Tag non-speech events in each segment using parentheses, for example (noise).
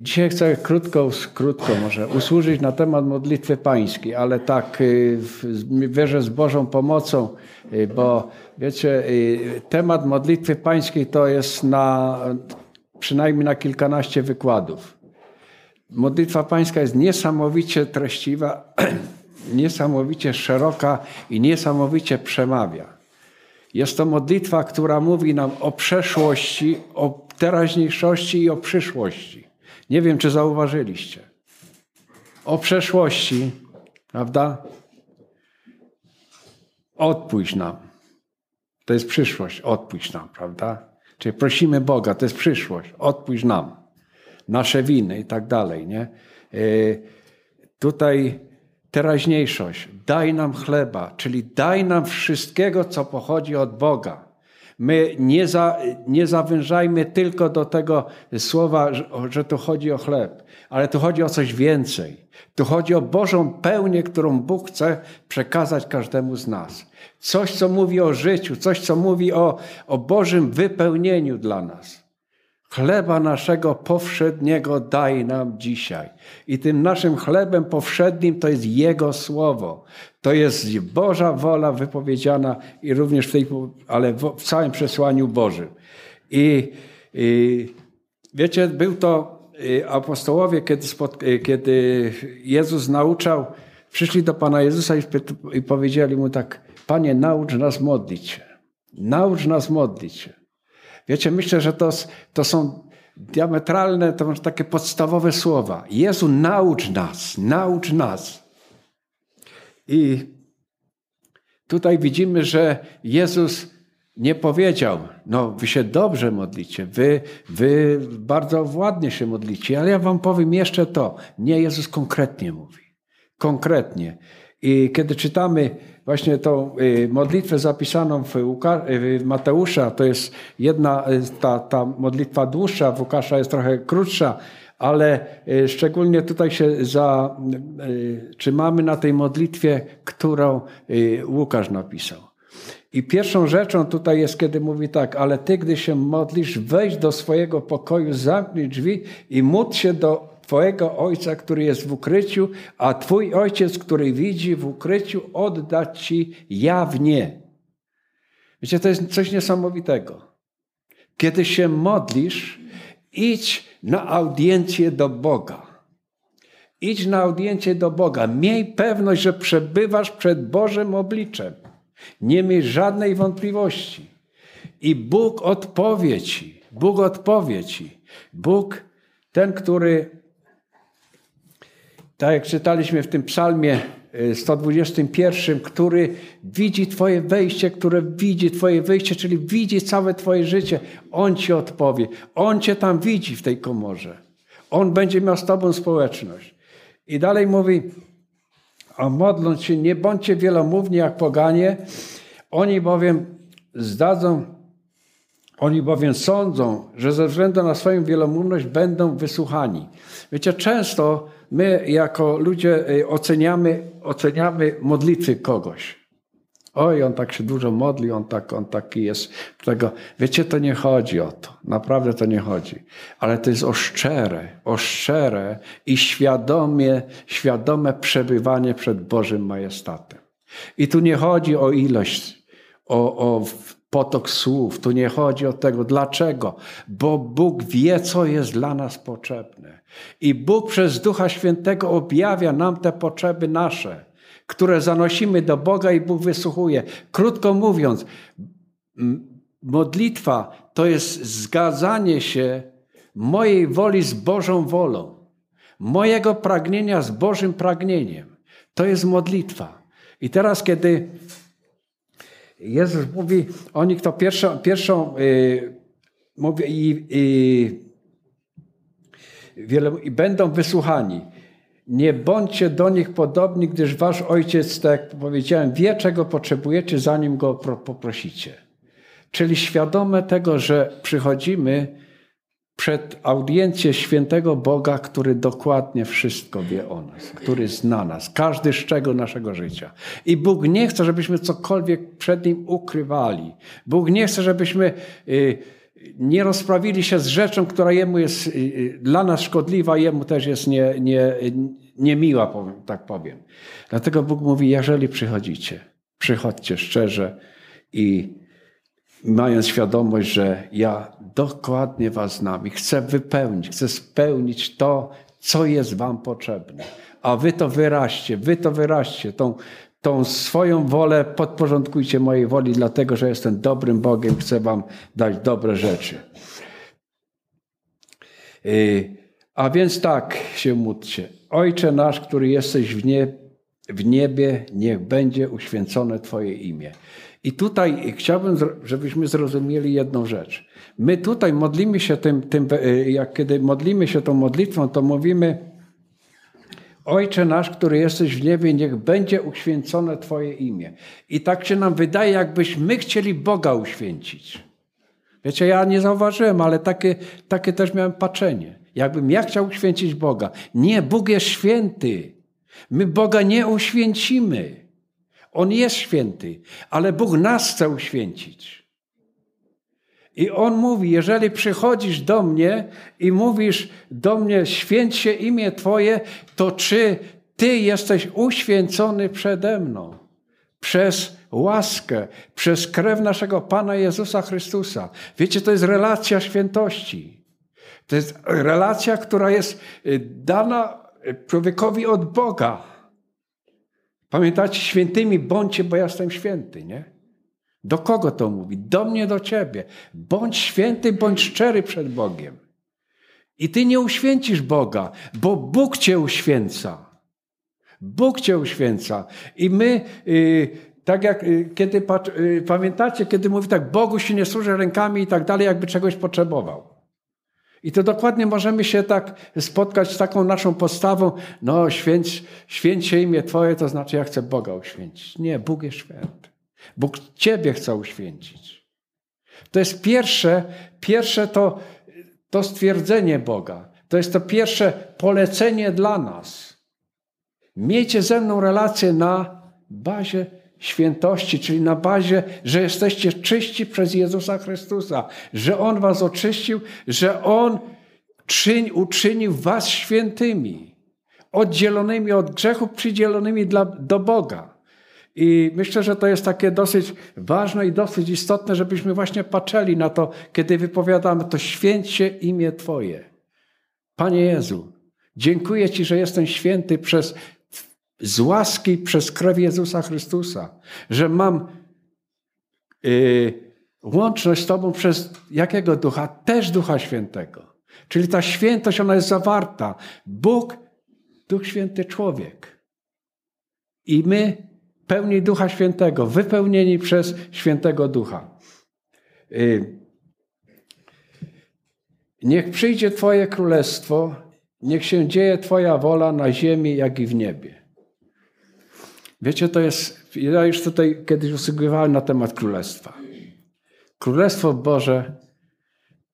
Dzisiaj chcę krótko, krótko może usłużyć na temat modlitwy pańskiej, ale tak y, wierzę z Bożą pomocą, y, bo wiecie, y, temat modlitwy pańskiej to jest na przynajmniej na kilkanaście wykładów. Modlitwa pańska jest niesamowicie treściwa, (clears throat) niesamowicie szeroka i niesamowicie przemawia. Jest to modlitwa, która mówi nam o przeszłości, o teraźniejszości i o przyszłości. Nie wiem, czy zauważyliście. O przeszłości, prawda? Odpuść nam. To jest przyszłość, odpuść nam, prawda? Czyli prosimy Boga, to jest przyszłość, odpuść nam. Nasze winy i tak dalej, nie? Yy, tutaj teraźniejszość. Daj nam chleba, czyli daj nam wszystkiego, co pochodzi od Boga. My nie, za, nie zawężajmy tylko do tego słowa, że, że tu chodzi o chleb, ale tu chodzi o coś więcej. Tu chodzi o Bożą pełnię, którą Bóg chce przekazać każdemu z nas. Coś, co mówi o życiu, coś, co mówi o, o Bożym wypełnieniu dla nas. Chleba naszego powszedniego daj nam dzisiaj. I tym naszym chlebem powszednim to jest Jego słowo. To jest Boża wola wypowiedziana i również w tej, ale w całym przesłaniu Bożym. I, i wiecie, był to y, apostołowie, kiedy, spod, y, kiedy Jezus nauczał, przyszli do Pana Jezusa i, i powiedzieli mu tak, Panie, naucz nas modlić się. Naucz nas modlić się. Wiecie, myślę, że to, to są diametralne, to są takie podstawowe słowa. Jezu, naucz nas, naucz nas. I tutaj widzimy, że Jezus nie powiedział, no wy się dobrze modlicie, wy, wy bardzo ładnie się modlicie, ale ja wam powiem jeszcze to. Nie, Jezus konkretnie mówi. Konkretnie. I kiedy czytamy właśnie tą y, modlitwę zapisaną w, w Mateusza, to jest jedna, y, ta, ta modlitwa dłuższa, w Łukasza jest trochę krótsza, ale y, szczególnie tutaj się zatrzymamy na tej modlitwie, którą Łukasz napisał. I pierwszą rzeczą tutaj jest, kiedy mówi tak, ale ty, gdy się modlisz, wejdź do swojego pokoju, zamknij drzwi i módl się do Twojego Ojca, który jest w ukryciu, a Twój Ojciec, który widzi w ukryciu, odda Ci jawnie. Wiecie, to jest coś niesamowitego. Kiedy się modlisz, idź na audiencję do Boga. Idź na audiencję do Boga. Miej pewność, że przebywasz przed Bożym obliczem. Nie miej żadnej wątpliwości. I Bóg odpowie Ci. Bóg odpowie Ci. Bóg, ten, który tak jak czytaliśmy w tym psalmie 121, y, który widzi Twoje wejście, które widzi Twoje wyjście, czyli widzi całe Twoje życie. On Ci odpowie. On Cię tam widzi w tej komorze. On będzie miał z Tobą społeczność. I dalej mówi, a modląc się, nie bądźcie wielomówni jak poganie, oni bowiem zdadzą, oni bowiem sądzą, że ze względu na swoją wielomówność będą wysłuchani. Wiecie, często my jako ludzie y, oceniamy, oceniamy modlitwy kogoś. Oj, on tak się dużo modli, on, tak, on taki jest. Tego. Wiecie, to nie chodzi o to. Naprawdę to nie chodzi. Ale to jest o szczere, o szczere i świadomie, świadome przebywanie przed Bożym majestatem. I tu nie chodzi o ilość, o, o potok słów. Tu nie chodzi o tego. Dlaczego? Bo Bóg wie, co jest dla nas potrzebne. I Bóg przez Ducha Świętego objawia nam te potrzeby nasze, które zanosimy do Boga i Bóg wysłuchuje. Krótko mówiąc, modlitwa to jest zgadzanie się mojej woli z Bożą wolą, mojego pragnienia z Bożym pragnieniem. To jest modlitwa. I teraz, kiedy Jezus mówi o nich to pierwszą, pierwszą yy, i, i, wiele, i będą wysłuchani. Nie bądźcie do nich podobni, gdyż wasz ojciec, tak jak powiedziałem, wie, czego potrzebujecie, zanim go poprosicie. Czyli świadome tego, że przychodzimy przed audiencję świętego Boga, który dokładnie wszystko wie o nas, który zna nas, każdy szczegół naszego życia. I Bóg nie chce, żebyśmy cokolwiek przed Nim ukrywali. Bóg nie chce, żebyśmy y, nie rozprawili się z rzeczą, która jemu jest y, y, dla nas szkodliwa, jemu też jest nie, nie, niemiła, tak powiem. Dlatego Bóg mówi, jeżeli przychodzicie, przychodźcie szczerze i mając świadomość, że ja dokładnie was znam i chcę wypełnić, chcę spełnić to, co jest wam potrzebne. A wy to wyraźcie, wy to wyraźcie, tą, tą swoją wolę podporządkujcie mojej woli, dlatego że jestem dobrym Bogiem, chcę wam dać dobre rzeczy. Y, a więc tak się módlcie. Ojcze nasz, który jesteś w, nie, w niebie, niech będzie uświęcone Twoje imię. I tutaj chciałbym, żebyśmy zrozumieli jedną rzecz. My tutaj modlimy się tym, tym y, jak kiedy modlimy się tą modlitwą, to mówimy Ojcze nasz, który jesteś w niebie, niech będzie uświęcone Twoje imię. I tak się nam wydaje, jakbyśmy chcieli Boga uświęcić. Wiecie, ja nie zauważyłem, ale takie, takie też miałem patrzenie. Jakbym ja chciał uświęcić Boga. Nie, Bóg jest święty. My Boga nie uświęcimy. On jest święty, ale Bóg nas chce uświęcić. I On mówi, jeżeli przychodzisz do mnie i mówisz do mnie, święć się imię Twoje, to czy Ty jesteś uświęcony przede mną? Przez łaskę, przez krew naszego Pana Jezusa Chrystusa. Wiecie, to jest relacja świętości. To jest relacja, która jest y, dana człowiekowi od Boga. Pamiętacie, świętymi bądźcie, bo ja jestem święty, nie? Do kogo to mówi? Do mnie, do ciebie. Bądź święty, bądź szczery przed Bogiem. I ty nie uświęcisz Boga, bo Bóg cię uświęca. Bóg cię uświęca. I my, yy, tak jak yy, kiedy yy, pamiętacie, kiedy mówi tak, Bogu się nie służy rękami i tak dalej, jakby czegoś potrzebował. I to dokładnie możemy się tak spotkać z taką naszą postawą, no święć, święć się imię Twoje, to znaczy ja chcę Boga uświęcić. Nie, Bóg jest święty. Bóg Ciebie chce uświęcić. To jest pierwsze, pierwsze to, to stwierdzenie Boga. To jest to pierwsze polecenie dla nas. Miejcie ze mną relację na bazie świętości, czyli na bazie, że jesteście czyści przez Jezusa Chrystusa, że On was oczyścił, że On czyń, uczynił was świętymi, oddzielonymi od grzechów, przydzielonymi dla, do Boga. I myślę, że to jest takie dosyć ważne i dosyć istotne, żebyśmy właśnie patrzyli na to, kiedy wypowiadamy to święcie imię Twoje. Panie Jezu, dziękuję Ci, że jestem święty przez z łaski przez krew Jezusa Chrystusa, że mam yy, łączność z Tobą przez jakiego ducha? Też Ducha Świętego. Czyli ta świętość, ona jest zawarta. Bóg, Duch Święty, człowiek. I my pełni Ducha Świętego, wypełnieni przez Świętego Ducha. Yy, niech przyjdzie Twoje królestwo, niech się dzieje Twoja wola na ziemi, jak i w niebie. Wiecie, to jest. Ja już tutaj kiedyś usługiwałem na temat królestwa. Królestwo Boże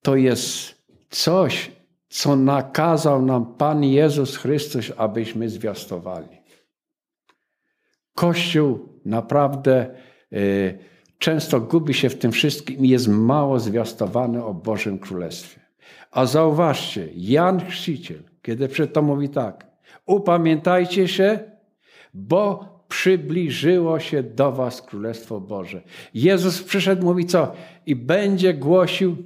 to jest coś, co nakazał nam Pan Jezus Chrystus, abyśmy zwiastowali. Kościół naprawdę y, często gubi się w tym wszystkim i jest mało zwiastowany o Bożym Królestwie. A zauważcie, Jan Chrzciciel, kiedy przed to mówi tak: Upamiętajcie się, bo przybliżyło się do was Królestwo Boże. Jezus przyszedł, mówi co? I będzie głosił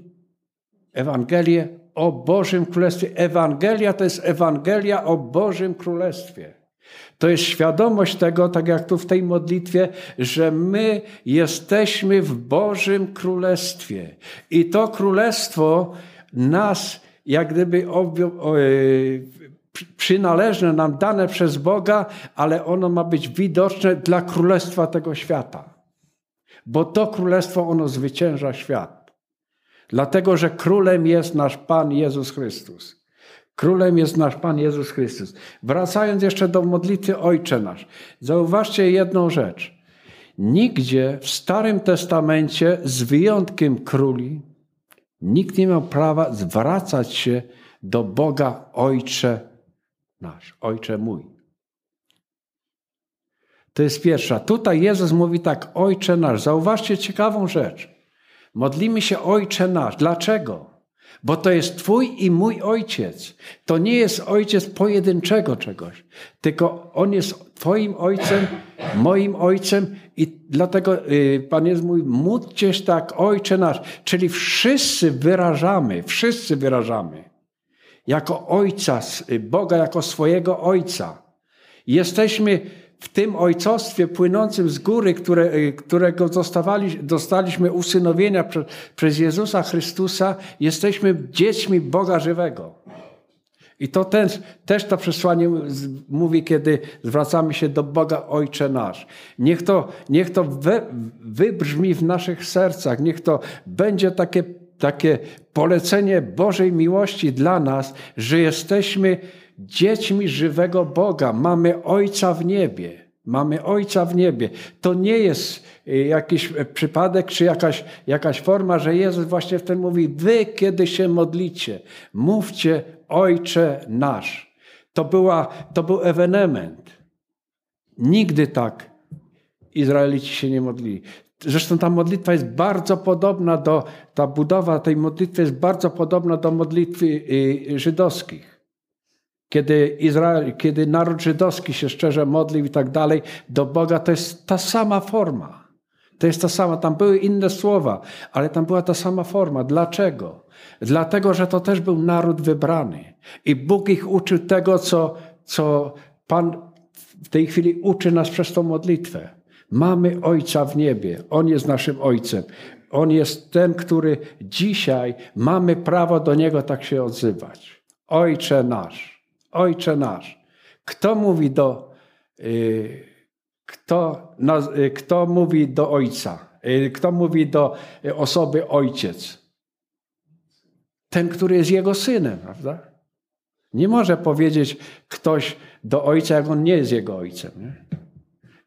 Ewangelię o Bożym Królestwie. Ewangelia to jest Ewangelia o Bożym Królestwie. To jest świadomość tego, tak jak tu w tej modlitwie, że my jesteśmy w Bożym Królestwie. I to Królestwo nas jak gdyby przynależne nam, dane przez Boga, ale ono ma być widoczne dla królestwa tego świata. Bo to królestwo ono zwycięża świat. Dlatego, że królem jest nasz Pan Jezus Chrystus. Królem jest nasz Pan Jezus Chrystus. Wracając jeszcze do modlitwy Ojcze Nasz, zauważcie jedną rzecz. Nigdzie w Starym Testamencie, z wyjątkiem króli, nikt nie miał prawa zwracać się do Boga Ojcze nasz, Ojcze mój. To jest pierwsza. Tutaj Jezus mówi tak, Ojcze nasz. Zauważcie ciekawą rzecz. Modlimy się Ojcze nasz. Dlaczego? Bo to jest Twój i mój ojciec. To nie jest ojciec pojedynczego czegoś, tylko on jest Twoim ojcem, moim ojcem i dlatego y, Pan Jezus mówi, módlcieś tak, ojcze nasz. Czyli wszyscy wyrażamy, wszyscy wyrażamy jako ojca, y, Boga jako swojego ojca. Jesteśmy w tym ojcostwie płynącym z góry, które, y, którego dostawali, dostaliśmy usynowienia przez, przez Jezusa Chrystusa, jesteśmy dziećmi Boga żywego. I to też to przesłanie mówi, kiedy zwracamy się do Boga Ojcze nasz. Niech to, niech to we, wybrzmi w naszych sercach, niech to będzie takie, takie polecenie Bożej miłości dla nas, że jesteśmy dziećmi żywego Boga. Mamy Ojca w niebie. Mamy Ojca w niebie. To nie jest y, jakiś przypadek czy jakaś, jakaś forma, że Jezus właśnie w tym mówi: Wy, kiedy się modlicie, mówcie Ojcze nasz. To, była, to był ewenement. Nigdy tak Izraelici się nie modlili. Zresztą ta modlitwa jest bardzo podobna do, ta budowa tej modlitwy jest bardzo podobna do modlitwy y, żydowskich. Kiedy, Izrael, kiedy naród żydowski się szczerze modlił i tak dalej do Boga, to jest ta sama forma. To jest ta sama, tam były inne słowa, ale tam była ta sama forma. Dlaczego? Dlatego, że to też był naród wybrany. I Bóg ich uczył tego, co, co Pan w tej chwili uczy nas przez tą modlitwę. Mamy Ojca w niebie. On jest naszym Ojcem. On jest ten, który dzisiaj mamy prawo do Niego tak się odzywać. Ojcze nasz. Ojcze nasz. Kto mówi do, y, kto, y, kto mówi do ojca? Y, kto mówi do osoby ojciec? Ten, który jest jego synem, prawda? Nie może powiedzieć ktoś do ojca, jak on nie jest jego ojcem. Nie?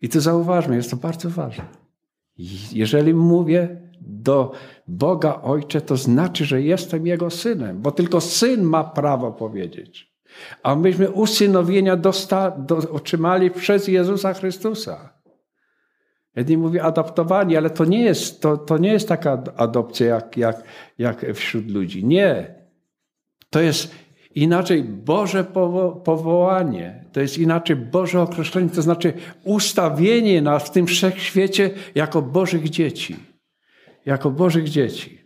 I tu zauważmy, jest to bardzo ważne. Jeżeli mówię do Boga Ojcze, to znaczy, że jestem Jego synem, bo tylko syn ma prawo powiedzieć. A myśmy usynowienia dosta, do, otrzymali przez Jezusa Chrystusa. Jedni mówi adaptowani, ale to nie jest, to, to nie jest taka adopcja jak, jak, jak wśród ludzi. Nie. To jest inaczej Boże powo powołanie, to jest inaczej Boże określenie, to znaczy ustawienie nas w tym wszechświecie jako Bożych dzieci. Jako Bożych dzieci.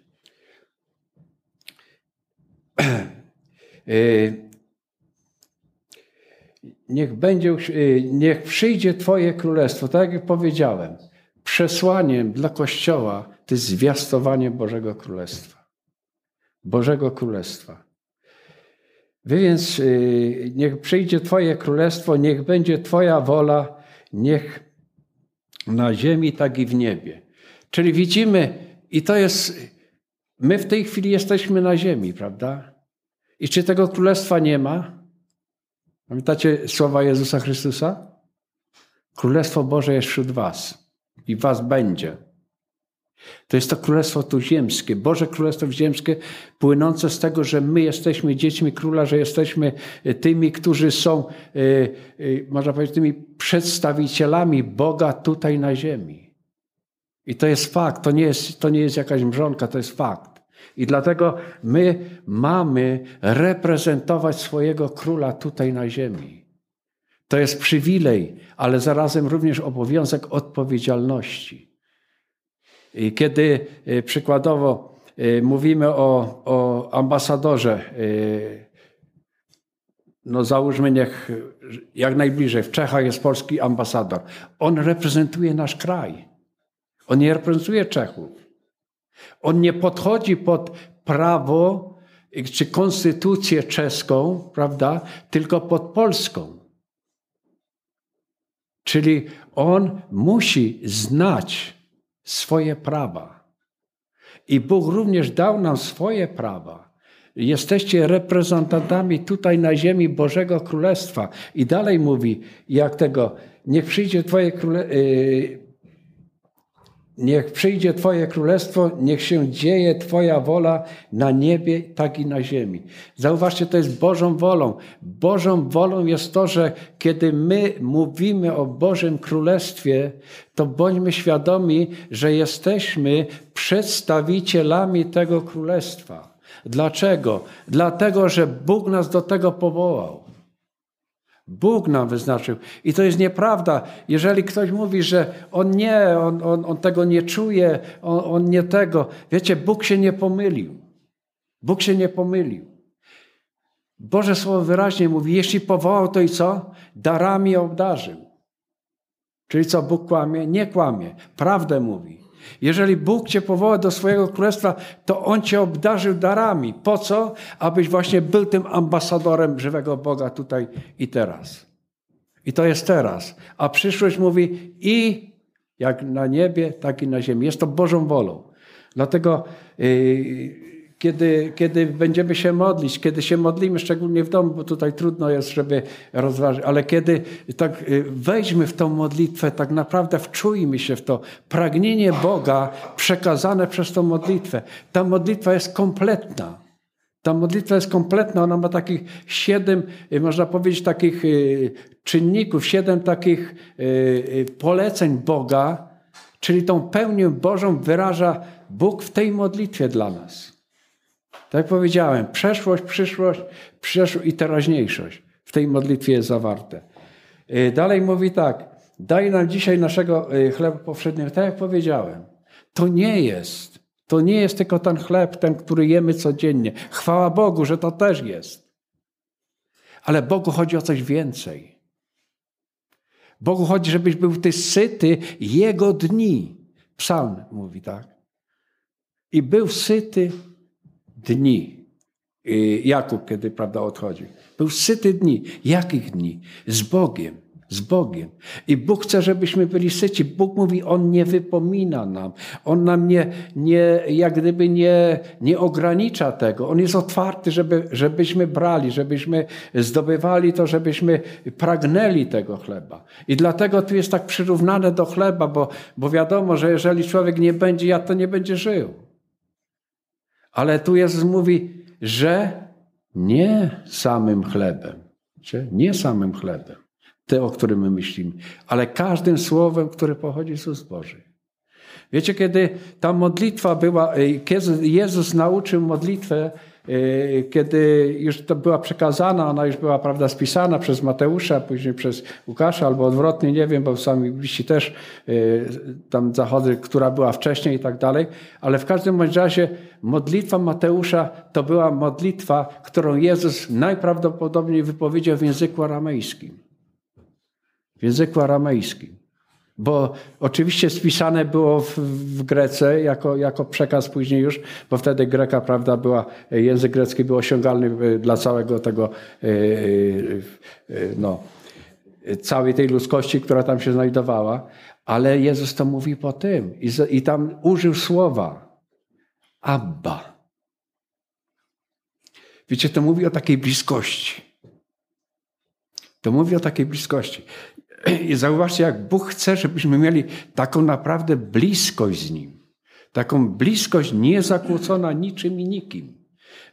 (clears throat) Niech, będzie, y, niech przyjdzie Twoje królestwo. Tak jak powiedziałem, przesłaniem dla Kościoła to jest zwiastowanie Bożego Królestwa. Bożego Królestwa. Wy więc y, niech przyjdzie Twoje królestwo, niech będzie Twoja wola, niech na ziemi, tak i w niebie. Czyli widzimy, i to jest, my w tej chwili jesteśmy na ziemi, prawda? I czy tego królestwa nie ma? Pamiętacie słowa Jezusa Chrystusa? Królestwo Boże jest wśród was i was będzie. To jest to królestwo tu ziemskie, Boże Królestwo ziemskie, płynące z tego, że my jesteśmy dziećmi króla, że jesteśmy e, tymi, którzy są, e, e, można powiedzieć, tymi przedstawicielami Boga tutaj na ziemi. I to jest fakt, to nie jest, to nie jest jakaś mrzonka, to jest fakt. I dlatego my mamy reprezentować swojego króla tutaj na ziemi. To jest przywilej, ale zarazem również obowiązek odpowiedzialności. I kiedy e, przykładowo e, mówimy o, o ambasadorze, e, no załóżmy, niech jak najbliżej, w Czechach jest polski ambasador. On reprezentuje nasz kraj. On nie reprezentuje Czechów. On nie podchodzi pod prawo czy konstytucję czeską, prawda, tylko pod polską. Czyli on musi znać swoje prawa. I Bóg również dał nam swoje prawa. Jesteście reprezentantami tutaj na ziemi Bożego Królestwa. I dalej mówi, jak tego, niech przyjdzie Twoje królestwo. Yy, Niech przyjdzie Twoje królestwo, niech się dzieje Twoja wola na niebie, tak i na ziemi. Zauważcie, to jest Bożą wolą. Bożą wolą jest to, że kiedy my mówimy o Bożym Królestwie, to bądźmy świadomi, że jesteśmy przedstawicielami tego Królestwa. Dlaczego? Dlatego, że Bóg nas do tego powołał. Bóg nam wyznaczył. I to jest nieprawda. Jeżeli ktoś mówi, że on nie, on, on, on tego nie czuje, on, on nie tego. Wiecie, Bóg się nie pomylił. Bóg się nie pomylił. Boże Słowo wyraźnie mówi, jeśli powołał, to i co? Darami obdarzył. Czyli co, Bóg kłamie? Nie kłamie. Prawdę mówi. Jeżeli Bóg cię powoła do swojego królestwa, to On cię obdarzył darami. Po co? Abyś właśnie był tym ambasadorem żywego Boga tutaj i teraz. I to jest teraz. A przyszłość mówi i jak na niebie, tak i na ziemi. Jest to Bożą wolą. Dlatego yy, kiedy, kiedy będziemy się modlić, kiedy się modlimy, szczególnie w domu, bo tutaj trudno jest, żeby rozważyć, ale kiedy tak y, w tą modlitwę, tak naprawdę wczujmy się w to pragnienie Boga przekazane przez tą modlitwę. Ta modlitwa jest kompletna. Ta modlitwa jest kompletna, ona ma takich siedem, y, można powiedzieć, takich y, czynników, siedem takich poleceń Boga, czyli tą pełnię Bożą wyraża Bóg w tej modlitwie dla nas. Tak jak powiedziałem, przeszłość, przyszłość, i teraźniejszość w tej modlitwie jest zawarte. Y, dalej mówi tak, daj nam dzisiaj naszego y, chleba powszedniego. Tak jak powiedziałem, to nie jest, to nie jest tylko ten chleb, ten, który jemy codziennie. Chwała Bogu, że to też jest. Ale Bogu chodzi o coś więcej. Bogu chodzi, żebyś był ty syty Jego dni. Psalm mówi tak. I był syty dni. Jakub, kiedy prawda odchodzi. Był syty dni. Jakich dni? Z Bogiem. Z Bogiem. I Bóg chce, żebyśmy byli syci. Bóg mówi, On nie wypomina nam. On nam nie, nie jak gdyby nie, nie ogranicza tego. On jest otwarty, żeby, żebyśmy brali, żebyśmy zdobywali to, żebyśmy pragnęli tego chleba. I dlatego tu jest tak przyrównane do chleba, bo, bo wiadomo, że jeżeli człowiek nie będzie jadł, to nie będzie żył. Ale tu Jezus mówi, że nie samym chlebem, nie samym chlebem, te, o którym my myślimy, ale każdym słowem, które pochodzi z ust. Wiecie, kiedy ta modlitwa była, kiedy Jezus nauczył modlitwę, E, kiedy już to była przekazana, ona już była prawda, spisana przez Mateusza, później przez Łukasza, albo odwrotnie, nie wiem, bo sami bliżsi też e, tam zachody, która była wcześniej i tak dalej, ale w każdym razie modlitwa Mateusza to była modlitwa, którą Jezus najprawdopodobniej wypowiedział w języku aramejskim. W języku aramejskim. Bo oczywiście spisane było w, w, Grece jako, jako przekaz później już, bo wtedy Greka, prawda, była, język grecki był osiągalny e, dla całego tego, e, e, no, całej tej ludzkości, która tam się znajdowała. Ale Jezus to mówi po tym i, i tam użył słowa Abba. Wiecie, to mówi o takiej bliskości. To mówi o takiej bliskości. I zauważcie, jak Bóg chce, żebyśmy mieli taką naprawdę bliskość z Nim. Taką bliskość niezakłócona niczym i nikim.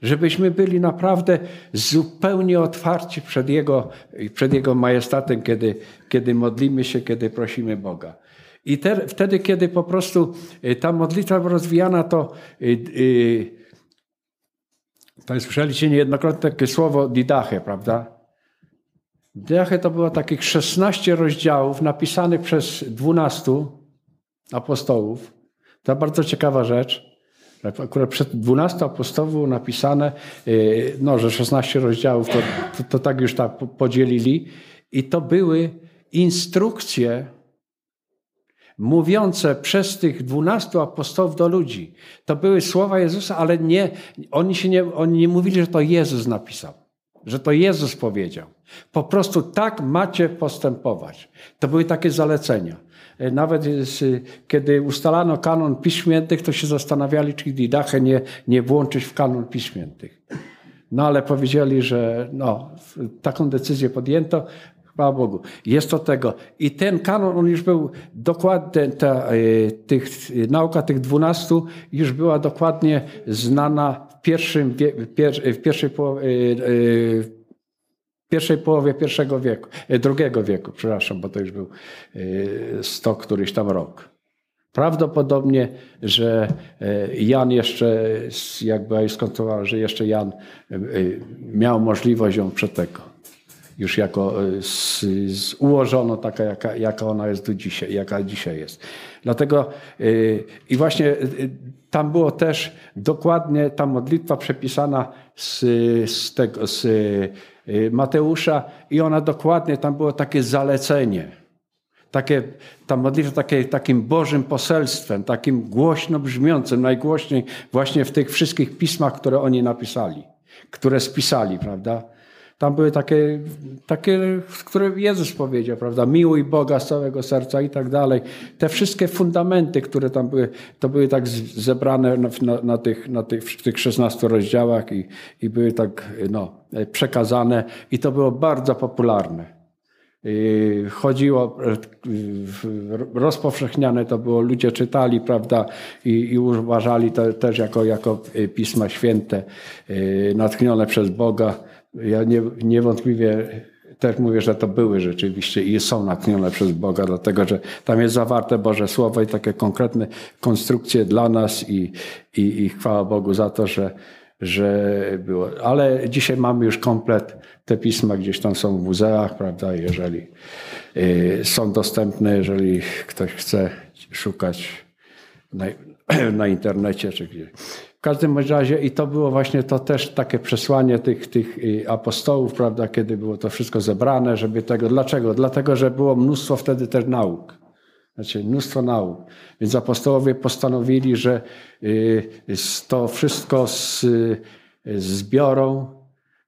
Żebyśmy byli naprawdę zupełnie otwarci przed Jego, przed Jego majestatem, kiedy, kiedy modlimy się, kiedy prosimy Boga. I te, wtedy, kiedy po prostu y, ta modlitwa rozwijana, to yy, to słyszeliście niejednokrotnie takie słowo didache, prawda? Diachę to było takich 16 rozdziałów napisanych przez 12 apostołów. To bardzo ciekawa rzecz. Akurat przed 12 apostołów napisane, y, no, że 16 rozdziałów, to, to, to tak już tak podzielili. I to były instrukcje mówiące przez tych dwunastu apostołów do ludzi. To były słowa Jezusa, ale nie, oni, się nie, oni nie mówili, że to Jezus napisał że to Jezus powiedział. Po prostu tak macie postępować. To były takie zalecenia. E, nawet kiedy ustalano kanon Pism Świętych, to się zastanawiali, czy Didachę nie, nie włączyć w kanon Pism Świętych. No ale powiedzieli, że no, taką decyzję podjęto. Chwała Bogu. Jest to tego. I ten kanon, on już był dokładnie, ta, tych, nauka tych dwunastu już była dokładnie znana pierwszym, w pierwszej połowie pierwszej połowie pierwszego wieku, drugiego wieku, przepraszam, bo to już był sto któryś tam rok. Prawdopodobnie, że Jan jeszcze, jakby skonstruował, że jeszcze Jan miał możliwość ją przed tego. Już jako e, z, z ułożono taka, jaka, jaka ona jest do dzisiaj, jaka dzisiaj jest. Dlatego i właśnie tam było też dokładnie ta modlitwa przepisana z, z tego, z Mateusza i ona dokładnie, tam było takie zalecenie takie, ta modlitwa takie, takim Bożym poselstwem, takim głośno brzmiącym, najgłośniej właśnie w tych wszystkich pismach, które oni napisali, które spisali, prawda? Tam były takie, takie, które Jezus powiedział, prawda? Miłuj Boga z całego serca i tak dalej. Te wszystkie fundamenty, które tam były, to były tak zebrane na, na, na tych, na tych, w tych 16 rozdziałach i, i były tak no, przekazane i to było bardzo popularne. Chodziło, rozpowszechniane to było, ludzie czytali, prawda, i, i uważali to też jako, jako pisma święte, y, natchnione przez Boga. Ja nie, niewątpliwie też mówię, że to były rzeczywiście i są natchnione przez Boga, dlatego że tam jest zawarte Boże Słowo i takie konkretne konstrukcje dla nas i, i, i chwała Bogu za to, że, że było. Ale dzisiaj mamy już komplet. Te pisma gdzieś tam są w muzeach, prawda? Jeżeli y, są dostępne, jeżeli ktoś chce szukać na, (clears throat) na internecie czy gdzieś. W każdym razie i to było właśnie to też takie przesłanie tych, tych y, apostołów, prawda, kiedy było to wszystko zebrane, żeby tego. Dlaczego? Dlatego, że było mnóstwo wtedy też nauk. Znaczy, mnóstwo nauk. Więc apostołowie postanowili, że y, to wszystko zbiorą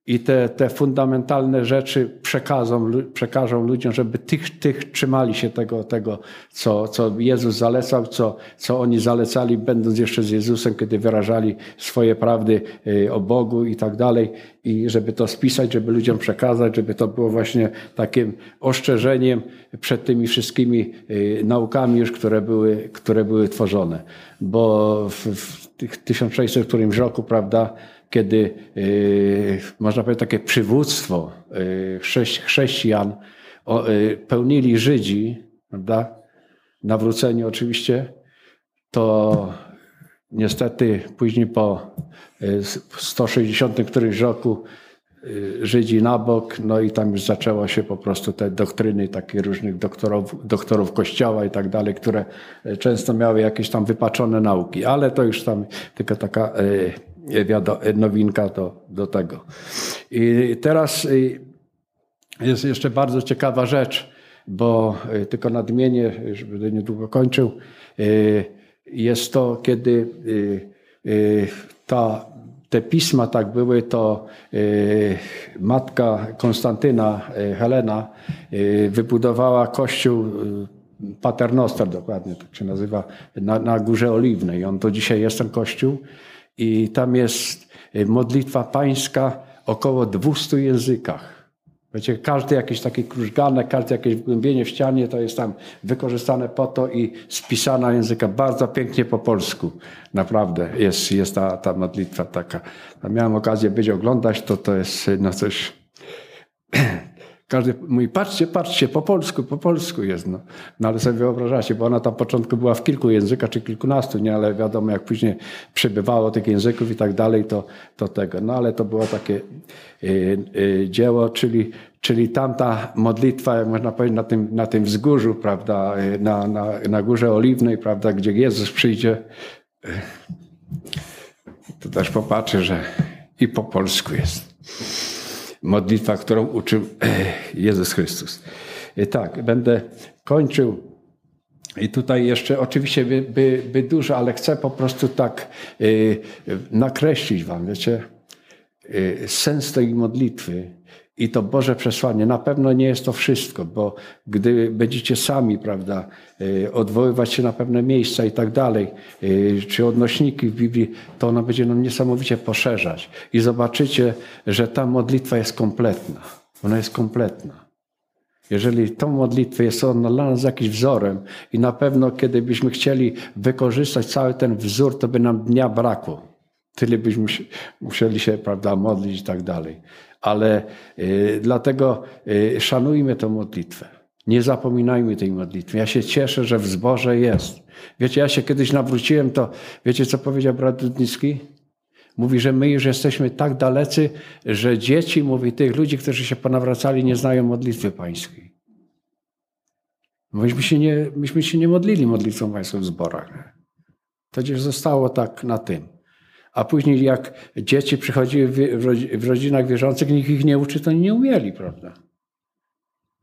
i te, te fundamentalne rzeczy przekazą, przekażą ludziom, żeby tych, tych trzymali się tego, tego co, co Jezus zalecał, co, co oni zalecali, będąc jeszcze z Jezusem, kiedy wyrażali swoje prawdy y, o Bogu i tak dalej. I żeby to spisać, żeby ludziom przekazać, żeby to było właśnie takim oszczerzeniem przed tymi wszystkimi y, naukami już, które były, które były tworzone. Bo w, w tych 1600 którymś roku, prawda, kiedy y, można powiedzieć takie przywództwo y, chrześcijan y, pełnili Żydzi, prawda? Nawróceni oczywiście, to niestety później po 160 którymś roku Żydzi na bok, no i tam już zaczęło się po prostu te doktryny takich różnych doktorów, doktorów kościoła i tak dalej, które często miały jakieś tam wypaczone nauki, ale to już tam tylko taka nowinka do, do tego. I teraz y, jest jeszcze bardzo ciekawa rzecz, bo y, tylko nadmienię, już będę niedługo kończył, y, jest to, kiedy ta, te pisma tak były, to matka Konstantyna, Helena, wybudowała kościół Paternoster, dokładnie tak się nazywa, na, na Górze Oliwnej. On to dzisiaj jest ten kościół i tam jest y, modlitwa pańska około 200 językach. Wiecie, każdy jakiś taki krużganek, każde jakieś wgłębienie w ścianie to jest tam wykorzystane po to i spisana języka bardzo pięknie po polsku. Naprawdę jest, jest ta, ta modlitwa taka. Miałem okazję być oglądać, to to jest no coś (clears throat) każdy mówi, patrzcie, patrzcie, po polsku, po polsku jest. No. no ale sobie wyobrażacie, bo ona tam początku była w kilku językach, czy kilkunastu, nie, ale wiadomo, jak później przebywało tych języków i tak dalej, to, to tego. No ale to było takie y, y, dzieło, czyli, czyli tamta modlitwa, jak można powiedzieć, na tym, na tym wzgórzu, prawda, y, na, na, na Górze Oliwnej, prawda, gdzie Jezus przyjdzie, to też popatrzy, że i po polsku jest modlitwa, którą uczył (clears throat) Jezus Chrystus. E, tak, będę kończył. I tutaj jeszcze oczywiście by, by, by dużo, ale chcę po prostu tak y, nakreślić wam, wiecie, y, sens tej modlitwy i to Boże przesłanie. Na pewno nie jest to wszystko, bo gdy będziecie sami, prawda, y, odwoływać się na pewne miejsca i tak dalej, y, czy odnośniki w Biblii, to ona będzie nam niesamowicie poszerzać. I zobaczycie, że ta modlitwa jest kompletna. Ona jest kompletna. Jeżeli tą modlitwę jest ona dla nas jakimś wzorem i na pewno kiedy byśmy chcieli wykorzystać cały ten wzór, to by nam dnia brakło. Tyle byśmy musieli się prawda, modlić i tak dalej. Ale y, dlatego y, szanujmy tę modlitwę. Nie zapominajmy tej modlitwy. Ja się cieszę, że w zborze jest. Wiecie, ja się kiedyś nawróciłem, to wiecie, co powiedział brat Dudnicki? Mówi, że my już jesteśmy tak dalecy, że dzieci, mówi, tych ludzi, którzy się ponawracali, nie znają modlitwy pańskiej. Myśmy się nie, myśmy się nie modlili modlitwą pańską w zborach. To gdzieś zostało tak na tym. A później jak dzieci przychodziły w rodzinach wierzących, nikt ich nie uczy, to nie umieli, prawda?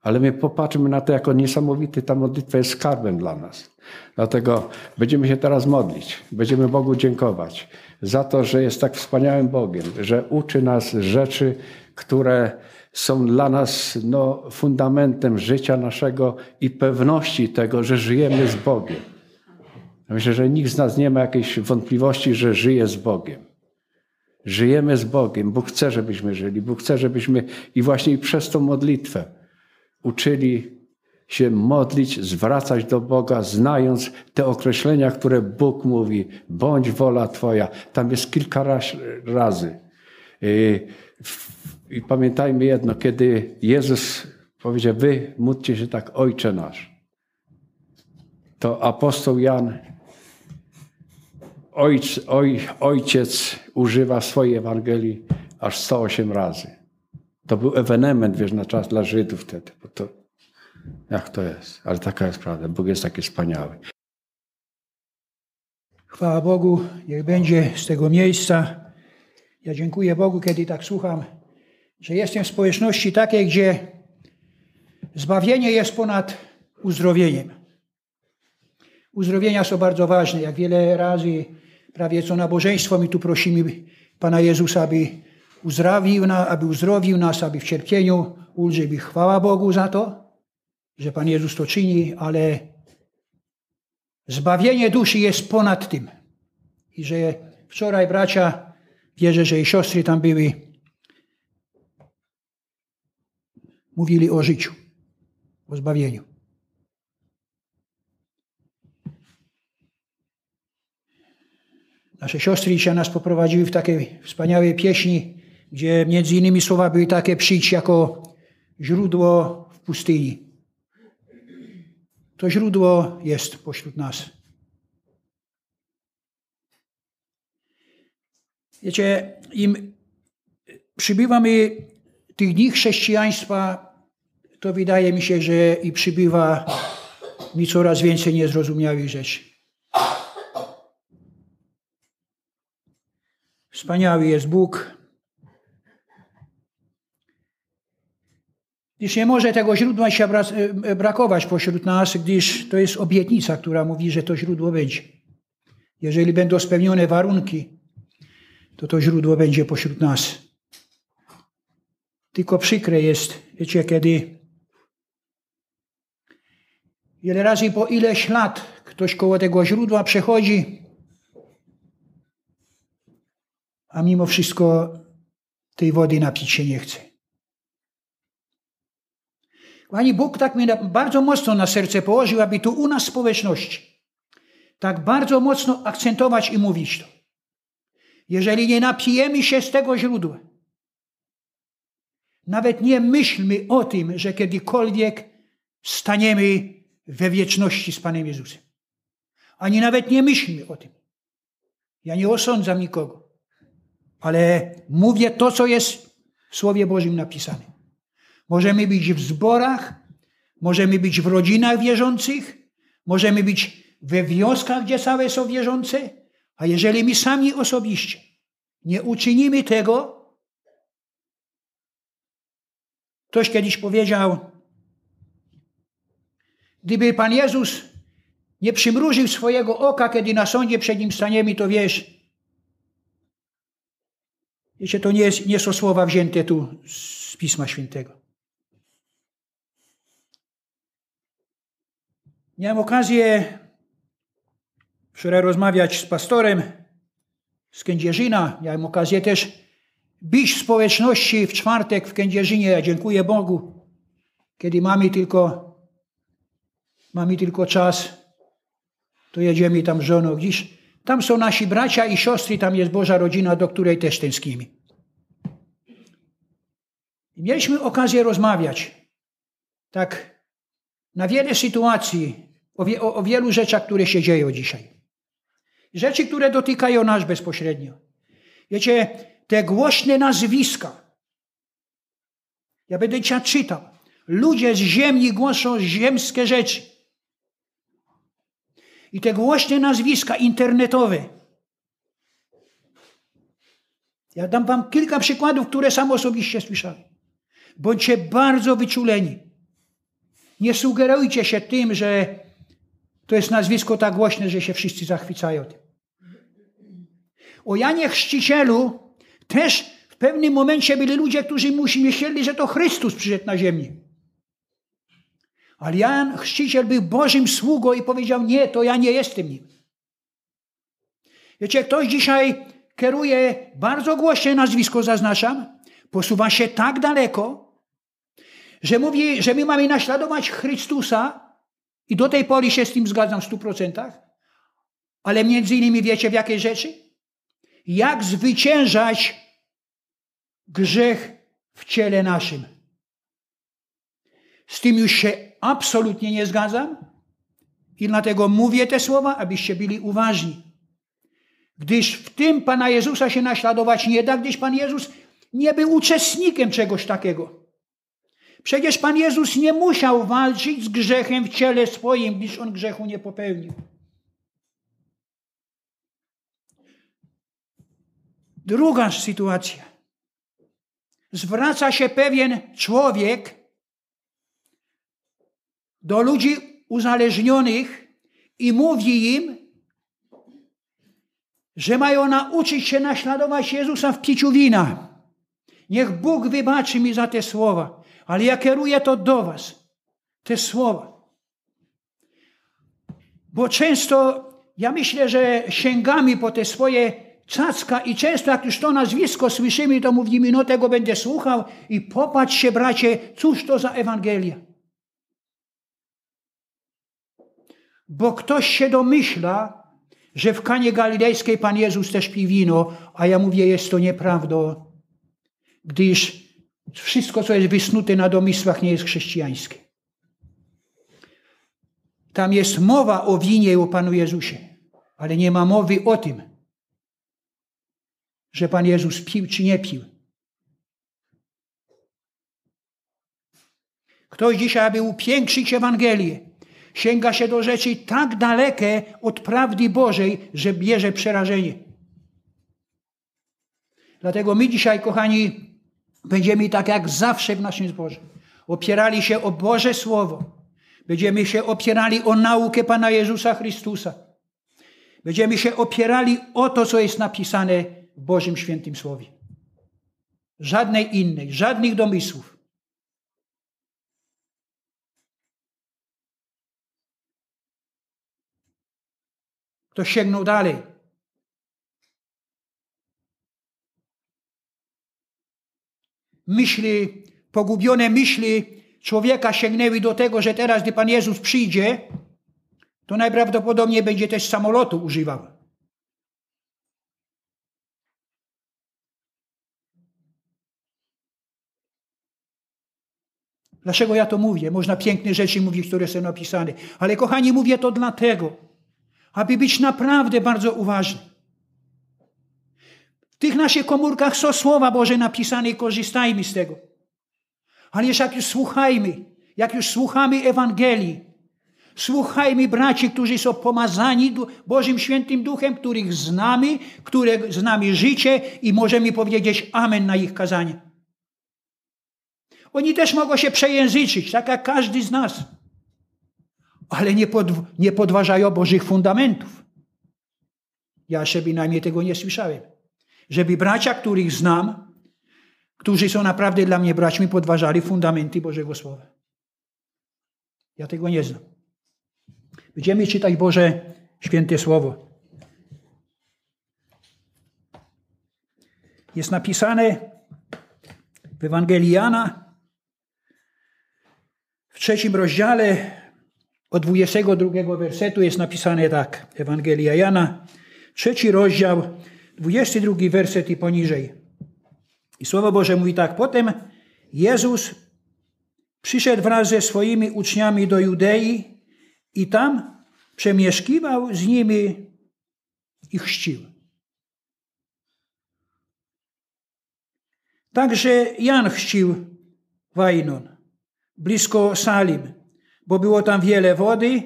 Ale my popatrzmy na to jako niesamowity, ta modlitwa jest skarbem dla nas. Dlatego będziemy się teraz modlić, będziemy Bogu dziękować za to, że jest tak wspaniałym Bogiem, że uczy nas rzeczy, które są dla nas no, fundamentem życia naszego i pewności tego, że żyjemy z Bogiem. Myślę, że nikt z nas nie ma jakiejś wątpliwości, że żyje z Bogiem. Żyjemy z Bogiem. Bóg chce, żebyśmy żyli. Bóg chce, żebyśmy i właśnie przez tą modlitwę uczyli się modlić, zwracać do Boga, znając te określenia, które Bóg mówi. Bądź wola Twoja. Tam jest kilka razy. I pamiętajmy jedno, kiedy Jezus powiedział, wy módlcie się tak, Ojcze nasz. To apostoł Jan, ojc, oj, ojciec używa swojej Ewangelii aż 108 razy. To był ewenement, wiesz, na czas dla Żydów wtedy. Bo to, jak to jest? Ale taka jest prawda. Bóg jest taki wspaniały. Chwała Bogu, niech będzie z tego miejsca. Ja dziękuję Bogu, kiedy tak słucham, że jestem w społeczności takiej, gdzie zbawienie jest ponad uzdrowieniem. Uzdrowienia są bardzo ważne. Jak wiele razy, prawie co nabożeństwo, my tu prosimy Pana Jezusa, aby uzdrowił, aby uzdrowił nas, aby w cierpieniu ulżył. Chwała Bogu za to, że Pan Jezus to czyni, ale zbawienie duszy jest ponad tym. I że wczoraj bracia, wierzę, że i siostry tam były, mówili o życiu, o zbawieniu. Nasze siostry dzisiaj nas poprowadziły w takie wspaniałe pieśni, gdzie między innymi słowa były takie przyjdź jako źródło w pustyni. To źródło jest pośród nas. Wiecie, im przybywamy tych dni chrześcijaństwa, to wydaje mi się, że i przybywa mi coraz więcej niezrozumiałych rzeczy. Wspaniały jest Bóg. Gdyż nie może tego źródła się e, brakować pośród nas, gdyż to jest obietnica, która mówi, że to źródło będzie. Jeżeli będą spełnione warunki, to to źródło będzie pośród nas. Tylko przykre jest, wiecie, kiedy wiele razy po ileś lat ktoś koło tego źródła przechodzi, a mimo wszystko tej wody napić się nie chce. Pani Bóg tak mi bardzo mocno na serce położył, aby tu u nas społeczności tak bardzo mocno akcentować i mówić to. Jeżeli nie napijemy się z tego źródła, nawet nie myślmy o tym, że kiedykolwiek staniemy we wieczności z Panem Jezusem. Ani nawet nie myślmy o tym. Ja nie osądzam nikogo, ale mówię to, co jest w Słowie Bożym napisane. Możemy być w zborach, możemy być w rodzinach wierzących, możemy być we wioskach, gdzie całe są wierzące, a jeżeli my sami osobiście nie uczynimy tego, Ktoś kiedyś powiedział, gdyby Pan Jezus nie przymrużył swojego oka, kiedy na sądzie przed Nim staniemy, to wiesz, wiecie, to nie, jest, nie są słowa wzięte tu z Pisma Świętego. Miałem okazję wczoraj rozmawiać z pastorem z Kędzierzyna. Miałem okazję też być w społeczności w czwartek w Kędzierzynie. Ja dziękuję Bogu. kiedy mamy tylko, mamy tylko czas, to jedziemy tam z żoną gdzieś. Tam są nasi bracia i siostry, tam jest Boża rodzina, do której też tęsknimy. Mieliśmy okazję rozmawiać tak na wiele sytuacji, o, wie, o, o wielu rzeczach, które się dzieją dzisiaj. Rzeczy, które dotykają nas bezpośrednio. Wiecie, te głośne nazwiska. Ja będę cię czytał. Ludzie z ziemi głoszą ziemskie rzeczy. I te głośne nazwiska internetowe. Ja dam wam kilka przykładów, które sam osobiście słyszałem. Bądźcie bardzo wyczuleni. Nie sugerujcie się tym, że to jest nazwisko tak głośne, że się wszyscy zachwycają tym. O Janie Chrzcicielu też w pewnym momencie byli ludzie, którzy myśleli, że to Chrystus przyszedł na ziemię. Ale Jan Chrzciciel był Bożym sługą i powiedział, nie, to ja nie jestem nim. Wiecie, ktoś dzisiaj kieruje bardzo głośne nazwisko, zaznaczam, posuwa się tak daleko, że mówi, że my mamy naśladować Chrystusa i do tej pory się z tym zgadzam w stu procentach, ale między innymi wiecie w jakiej rzeczy? Jak zwyciężać grzech w ciele naszym. Z tym już się absolutnie nie zgadzam i dlatego mówię te słowa, abyście byli uważni. Gdyż w tym Pana Jezusa się naśladować nie da, gdyż Pan Jezus nie był uczestnikiem czegoś takiego. Przecież Pan Jezus nie musiał walczyć z grzechem w ciele swoim, gdyż On grzechu nie popełnił. Druga sytuacja. Zwraca się pewien człowiek do ludzi uzależnionych i mówi im, że mają nauczyć się naśladować Jezusa w piciu wina. Niech Bóg wybaczy mi za te słowa, ale ja kieruję to do Was, te słowa. Bo często ja myślę, że sięgamy po te swoje cacka i często jak już to nazwisko słyszymy, to mówimy, no tego będę słuchał i popatrz się bracie, cóż to za Ewangelia. Bo ktoś się domyśla, że w Kanie Galilejskiej Pan Jezus też pi wino, a ja mówię, jest to nieprawdą, gdyż wszystko, co jest wysnute na domysłach, nie jest chrześcijańskie. Tam jest mowa o winie o Panu Jezusie, ale nie ma mowy o tym, że Pan Jezus pił czy nie pił. Ktoś dzisiaj, aby upiększyć Ewangelię, sięga się do rzeczy tak dalekie od prawdy Bożej, że bierze przerażenie. Dlatego my dzisiaj, kochani, będziemy tak jak zawsze w naszym zborze opierali się o Boże Słowo. Będziemy się opierali o naukę Pana Jezusa Chrystusa. Będziemy się opierali o to, co jest napisane w Bożym Świętym Słowie. Żadnej innej, żadnych domysłów. Kto sięgnął dalej. Myśli, pogubione myśli człowieka sięgnęły do tego, że teraz, gdy Pan Jezus przyjdzie, to najprawdopodobniej będzie też samolotu używał. Dlaczego ja to mówię? Można piękne rzeczy mówić, które są napisane. Ale kochani, mówię to dlatego, aby być naprawdę bardzo uważny. W tych naszych komórkach są słowa Boże napisane i korzystajmy z tego. Ale jak już słuchajmy, jak już słuchamy Ewangelii, słuchajmy braci, którzy są pomazani Bożym Świętym Duchem, których znamy, które znamy życie i możemy powiedzieć Amen na ich kazanie. Oni też mogą się przejęzyczyć, tak jak każdy z nas. Ale nie, pod, nie podważają Bożych fundamentów. Ja jeszcze bynajmniej tego nie słyszałem. Żeby bracia, których znam, którzy są naprawdę dla mnie braćmi, podważali fundamenty Bożego Słowa. Ja tego nie znam. Będziemy czytać Boże Święte Słowo. Jest napisane w Ewangelii Jana, trzecim rozdziale od 22 wersetu jest napisane tak. Ewangelia Jana, trzeci rozdział, 22 werset i poniżej. I Słowo Boże mówi tak. Potem Jezus przyszedł wraz ze swoimi uczniami do Judei i tam przemieszkiwał z nimi i chrzcił. Także Jan chrzcił Wajnon, blisko Salim, bo było tam wiele wody,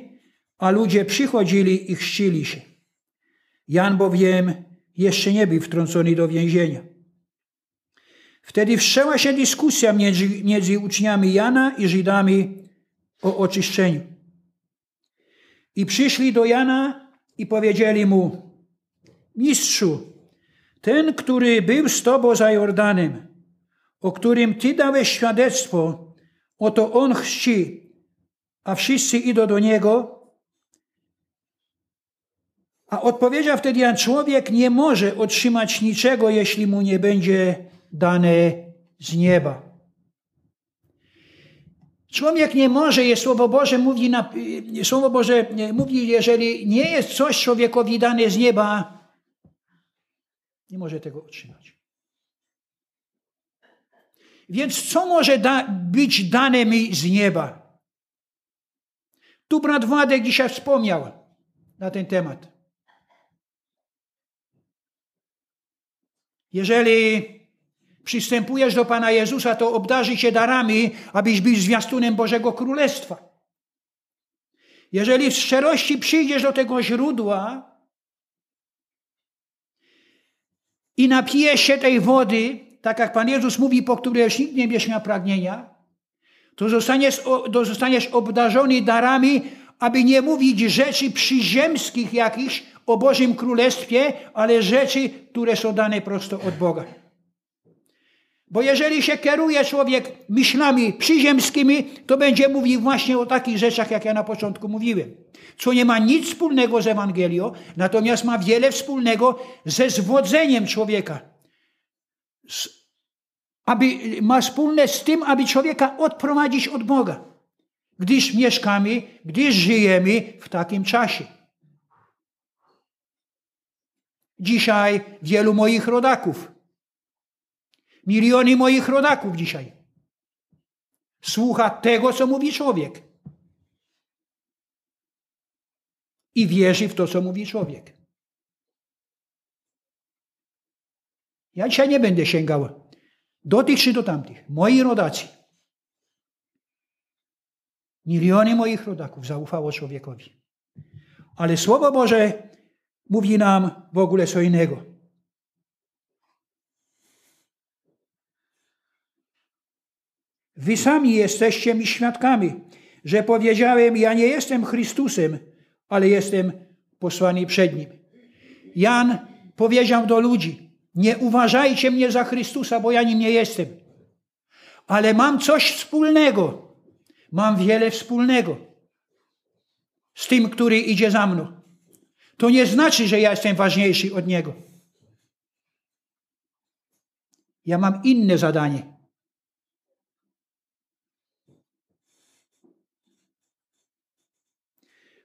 a ludzie przychodzili i chrzcili się. Jan bowiem jeszcze nie był wtrącony do więzienia. Wtedy wszczęła się dyskusja między, między uczniami Jana i Żydami o oczyszczeniu. I przyszli do Jana i powiedzieli mu: Mistrzu, ten, który był z tobą za Jordanem, o którym ty dałeś świadectwo, oto on chrzci, a wszyscy idą do niego. A odpowiedział wtedy Jan, człowiek nie może otrzymać niczego, jeśli mu nie będzie dane z nieba. Człowiek nie może, jest Słowo Boże mówi, na, Słowo Boże mówi, jeżeli nie jest coś człowiekowi dane z nieba, nie może tego otrzymać. Więc co może da, być dane mi z nieba? Tu brat Władek dzisiaj wspomniał na ten temat. Jeżeli przystępujesz do Pana Jezusa, to obdarzy cię darami, abyś był zwiastunem Bożego Królestwa. Jeżeli w szczerości przyjdziesz do tego źródła i napijesz się tej wody, tak jak Pan Jezus mówi, po której już nikt nie miał pragnienia, to zostaniesz, to zostaniesz obdarzony darami, aby nie mówić rzeczy przyziemskich jakichś o Bożym Królestwie, ale rzeczy, które są dane prosto od Boga. Bo jeżeli się kieruje człowiek myślami przyziemskimi, to będzie mówił właśnie o takich rzeczach, jak ja na początku mówiłem. Co nie ma nic wspólnego z Ewangelią, natomiast ma wiele wspólnego ze zwodzeniem człowieka. Aby, ma wspólne z tym, aby człowieka odprowadzić od Boga. Gdyż mieszkamy, gdyż żyjemy w takim czasie. Dzisiaj wielu moich rodaków Miliony moich rodaków dzisiaj słucha tego, co mówi człowiek. I wierzy w to, co mówi człowiek. Ja dzisiaj nie będę sięgał do tych czy do tamtych. Moi rodacy. Miliony moich rodaków zaufało człowiekowi. Ale Słowo Boże mówi nam w ogóle co innego. Wy sami jesteście mi świadkami, że powiedziałem, ja nie jestem Chrystusem, ale jestem posłany przed Nim. Jan powiedział do ludzi, nie uważajcie mnie za Chrystusa, bo ja nim nie jestem. Ale mam coś wspólnego. Mam wiele wspólnego z tym, który idzie za mną. To nie znaczy, że ja jestem ważniejszy od Niego. Ja mam inne zadanie.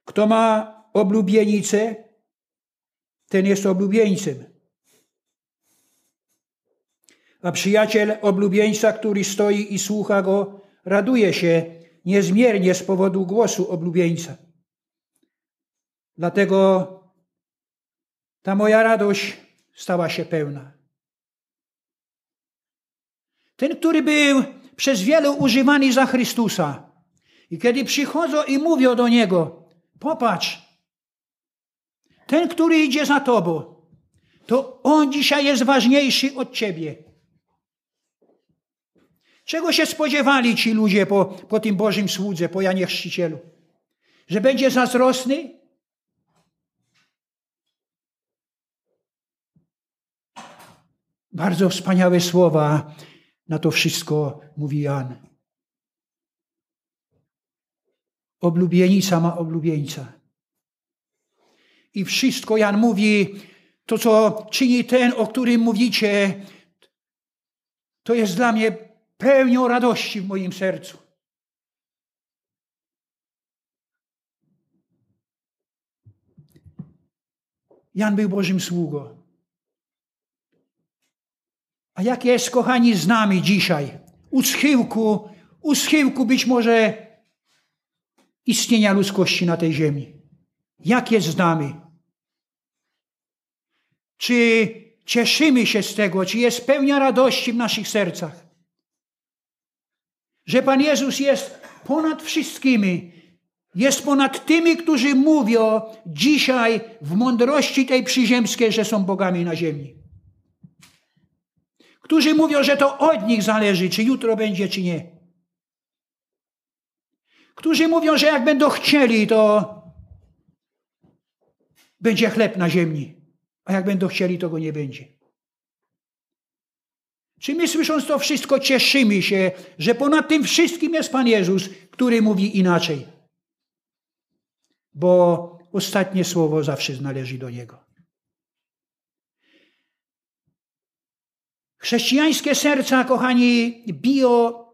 Kto ma oblubienicę, ten jest oblubieńcem. A przyjaciel oblubieńca, który stoi i słucha go, raduje się niezmiernie z powodu głosu oblubieńca. Dlatego ta moja radość stała się pełna. Ten, który był przez wielu używany za Chrystusa, i kiedy przychodzą i mówią do niego, Popatrz. Ten, który idzie za tobą, to on dzisiaj jest ważniejszy od ciebie. Czego się spodziewali ci ludzie po, po tym Bożym słudze, po Janie Chrzcicielu? Że będzie zazdrosny? Bardzo wspaniałe słowa na to wszystko mówi Jan. Oblubienica ma oblubieńca. I wszystko Jan mówi, to co czyni ten, o którym mówicie, to jest dla mnie pełnią radości w moim sercu. Jan był Bożym sługą. A jak jest, kochani, z nami dzisiaj? U schyłku, u schyłku być może istnienia ludzkości na tej ziemi. Jak jest z nami? Czy cieszymy się z tego? Czy jest pełnia radości w naszych sercach? Że Pan Jezus jest ponad wszystkimi. Jest ponad tymi, którzy mówią dzisiaj w mądrości tej przyziemskiej, że są bogami na ziemi. Którzy mówią, że to od nich zależy, czy jutro będzie, czy nie. Którzy mówią, że jak będą chcieli, to będzie chleb na ziemi, a jak będą chcieli, to go nie będzie. Czy my słysząc to wszystko cieszymy się, że ponad tym wszystkim jest Pan Jezus, który mówi inaczej? Bo ostatnie słowo zawsze należy do Niego. Chrześcijańskie serca, kochani, biją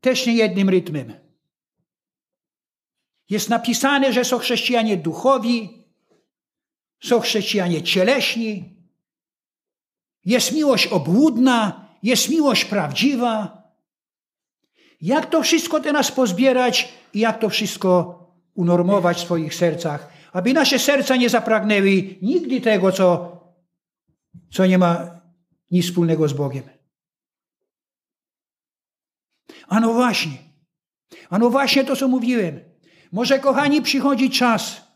też nie jednym rytmem. Jest napisane, że są chrześcijanie duchowi, są chrześcijanie cieleśni, jest miłość obłudna, jest miłość prawdziwa. Jak to wszystko teraz pozbierać i jak to wszystko unormować w swoich sercach, aby nasze serca nie zapragnęły nigdy tego, co, co nie ma nic wspólnego z Bogiem. Ano właśnie, ano właśnie to, co mówiłem. Może, kochani, przychodzi czas,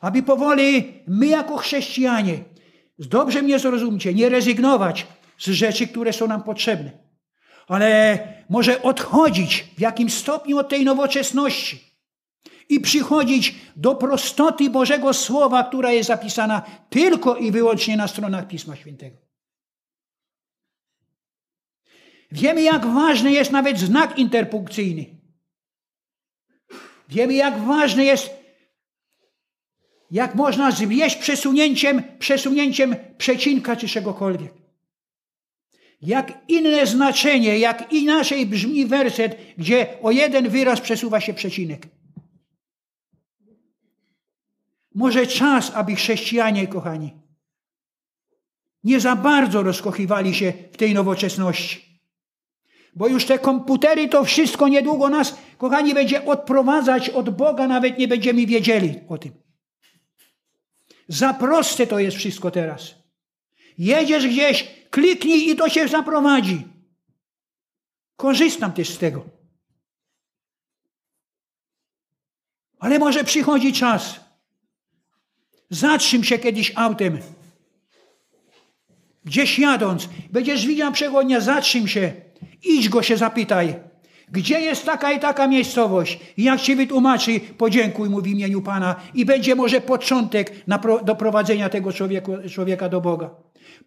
aby powoli my jako chrześcijanie, dobrze mnie zrozumcie, nie rezygnować z rzeczy, które są nam potrzebne, ale może odchodzić w jakimś stopniu od tej nowoczesności i przychodzić do prostoty Bożego Słowa, która jest zapisana tylko i wyłącznie na stronach Pisma Świętego. Wiemy, jak ważny jest nawet znak interpunkcyjny. Wiemy, jak ważny jest, jak można zwieść przesunięciem, przesunięciem przecinka czy czegokolwiek. Jak inne znaczenie, jak inaczej brzmi werset, gdzie o jeden wyraz przesuwa się przecinek. Może czas, aby chrześcijanie, kochani, nie za bardzo rozkochiwali się w tej nowoczesności. Bo już te komputery to wszystko niedługo nas, kochani, będzie odprowadzać od Boga, nawet nie będziemy wiedzieli o tym. Za proste to jest wszystko teraz. Jedziesz gdzieś, kliknij i to się zaprowadzi. Korzystam też z tego. Ale może przychodzi czas. Zatrzym się kiedyś autem. Gdzieś jadąc, będziesz widział przechodnia, zatrzym się Idź go się zapytaj, gdzie jest taka i taka miejscowość? Jak ci wytłumaczy, podziękuj mu w imieniu Pana i będzie może początek pro, do prowadzenia tego człowieka, człowieka do Boga.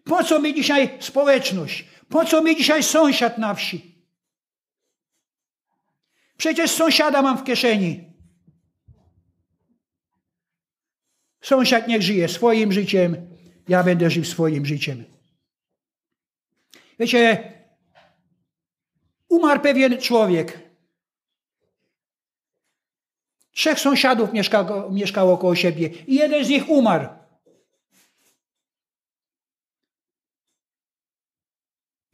Po co mi dzisiaj społeczność? Po co mi dzisiaj sąsiad na wsi? Przecież sąsiada mam w kieszeni. Sąsiad niech żyje swoim życiem, ja będę żył swoim życiem. Wiecie, Umarł pewien człowiek. Trzech sąsiadów mieszkało, mieszkało koło siebie i jeden z nich umarł.